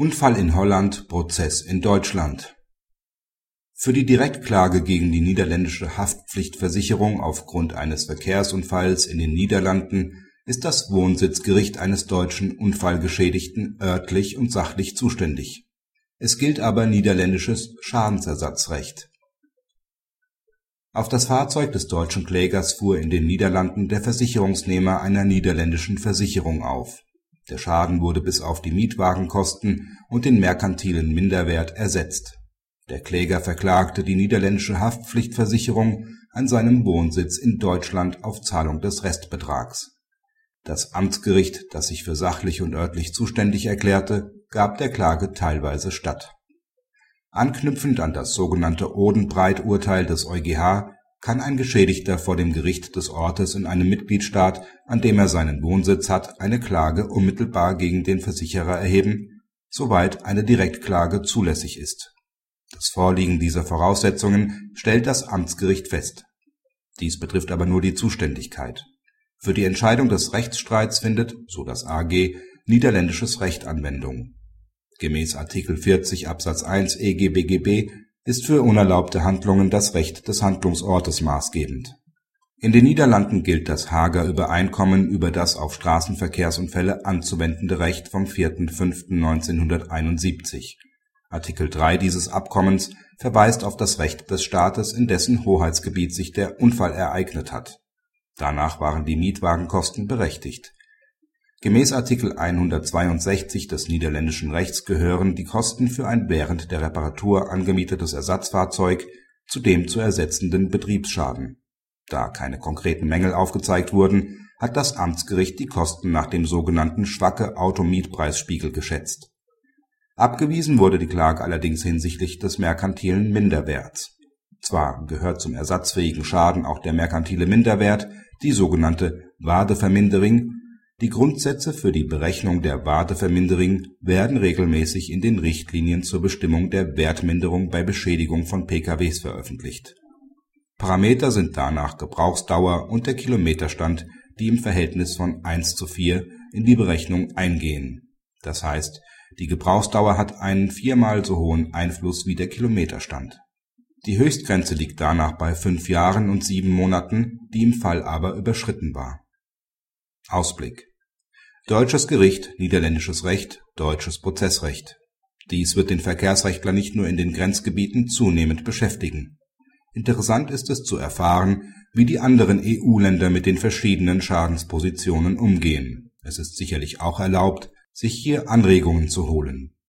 Unfall in Holland, Prozess in Deutschland Für die Direktklage gegen die niederländische Haftpflichtversicherung aufgrund eines Verkehrsunfalls in den Niederlanden ist das Wohnsitzgericht eines deutschen Unfallgeschädigten örtlich und sachlich zuständig. Es gilt aber niederländisches Schadensersatzrecht. Auf das Fahrzeug des deutschen Klägers fuhr in den Niederlanden der Versicherungsnehmer einer niederländischen Versicherung auf der Schaden wurde bis auf die Mietwagenkosten und den merkantilen Minderwert ersetzt. Der Kläger verklagte die niederländische Haftpflichtversicherung an seinem Wohnsitz in Deutschland auf Zahlung des Restbetrags. Das Amtsgericht, das sich für sachlich und örtlich zuständig erklärte, gab der Klage teilweise statt. Anknüpfend an das sogenannte Odenbreit-Urteil des EuGH kann ein Geschädigter vor dem Gericht des Ortes in einem Mitgliedstaat, an dem er seinen Wohnsitz hat, eine Klage unmittelbar gegen den Versicherer erheben, soweit eine Direktklage zulässig ist. Das Vorliegen dieser Voraussetzungen stellt das Amtsgericht fest. Dies betrifft aber nur die Zuständigkeit. Für die Entscheidung des Rechtsstreits findet, so das AG, niederländisches Recht Anwendung. Gemäß Artikel 40 Absatz 1 EGBGB ist für unerlaubte Handlungen das Recht des Handlungsortes maßgebend. In den Niederlanden gilt das Haager Übereinkommen über das auf Straßenverkehrsunfälle anzuwendende Recht vom 4.5.1971. Artikel 3 dieses Abkommens verweist auf das Recht des Staates, in dessen Hoheitsgebiet sich der Unfall ereignet hat. Danach waren die Mietwagenkosten berechtigt Gemäß Artikel 162 des niederländischen Rechts gehören die Kosten für ein während der Reparatur angemietetes Ersatzfahrzeug zu dem zu ersetzenden Betriebsschaden. Da keine konkreten Mängel aufgezeigt wurden, hat das Amtsgericht die Kosten nach dem sogenannten Schwacke-Automietpreisspiegel geschätzt. Abgewiesen wurde die Klage allerdings hinsichtlich des merkantilen Minderwerts. Zwar gehört zum ersatzfähigen Schaden auch der merkantile Minderwert, die sogenannte Wadevermindering die Grundsätze für die Berechnung der Wadeverminderung werden regelmäßig in den Richtlinien zur Bestimmung der Wertminderung bei Beschädigung von PKWs veröffentlicht. Parameter sind danach Gebrauchsdauer und der Kilometerstand, die im Verhältnis von 1 zu 4 in die Berechnung eingehen. Das heißt, die Gebrauchsdauer hat einen viermal so hohen Einfluss wie der Kilometerstand. Die Höchstgrenze liegt danach bei fünf Jahren und sieben Monaten, die im Fall aber überschritten war. Ausblick Deutsches Gericht, niederländisches Recht, deutsches Prozessrecht. Dies wird den Verkehrsrechtler nicht nur in den Grenzgebieten zunehmend beschäftigen. Interessant ist es zu erfahren, wie die anderen EU-Länder mit den verschiedenen Schadenspositionen umgehen. Es ist sicherlich auch erlaubt, sich hier Anregungen zu holen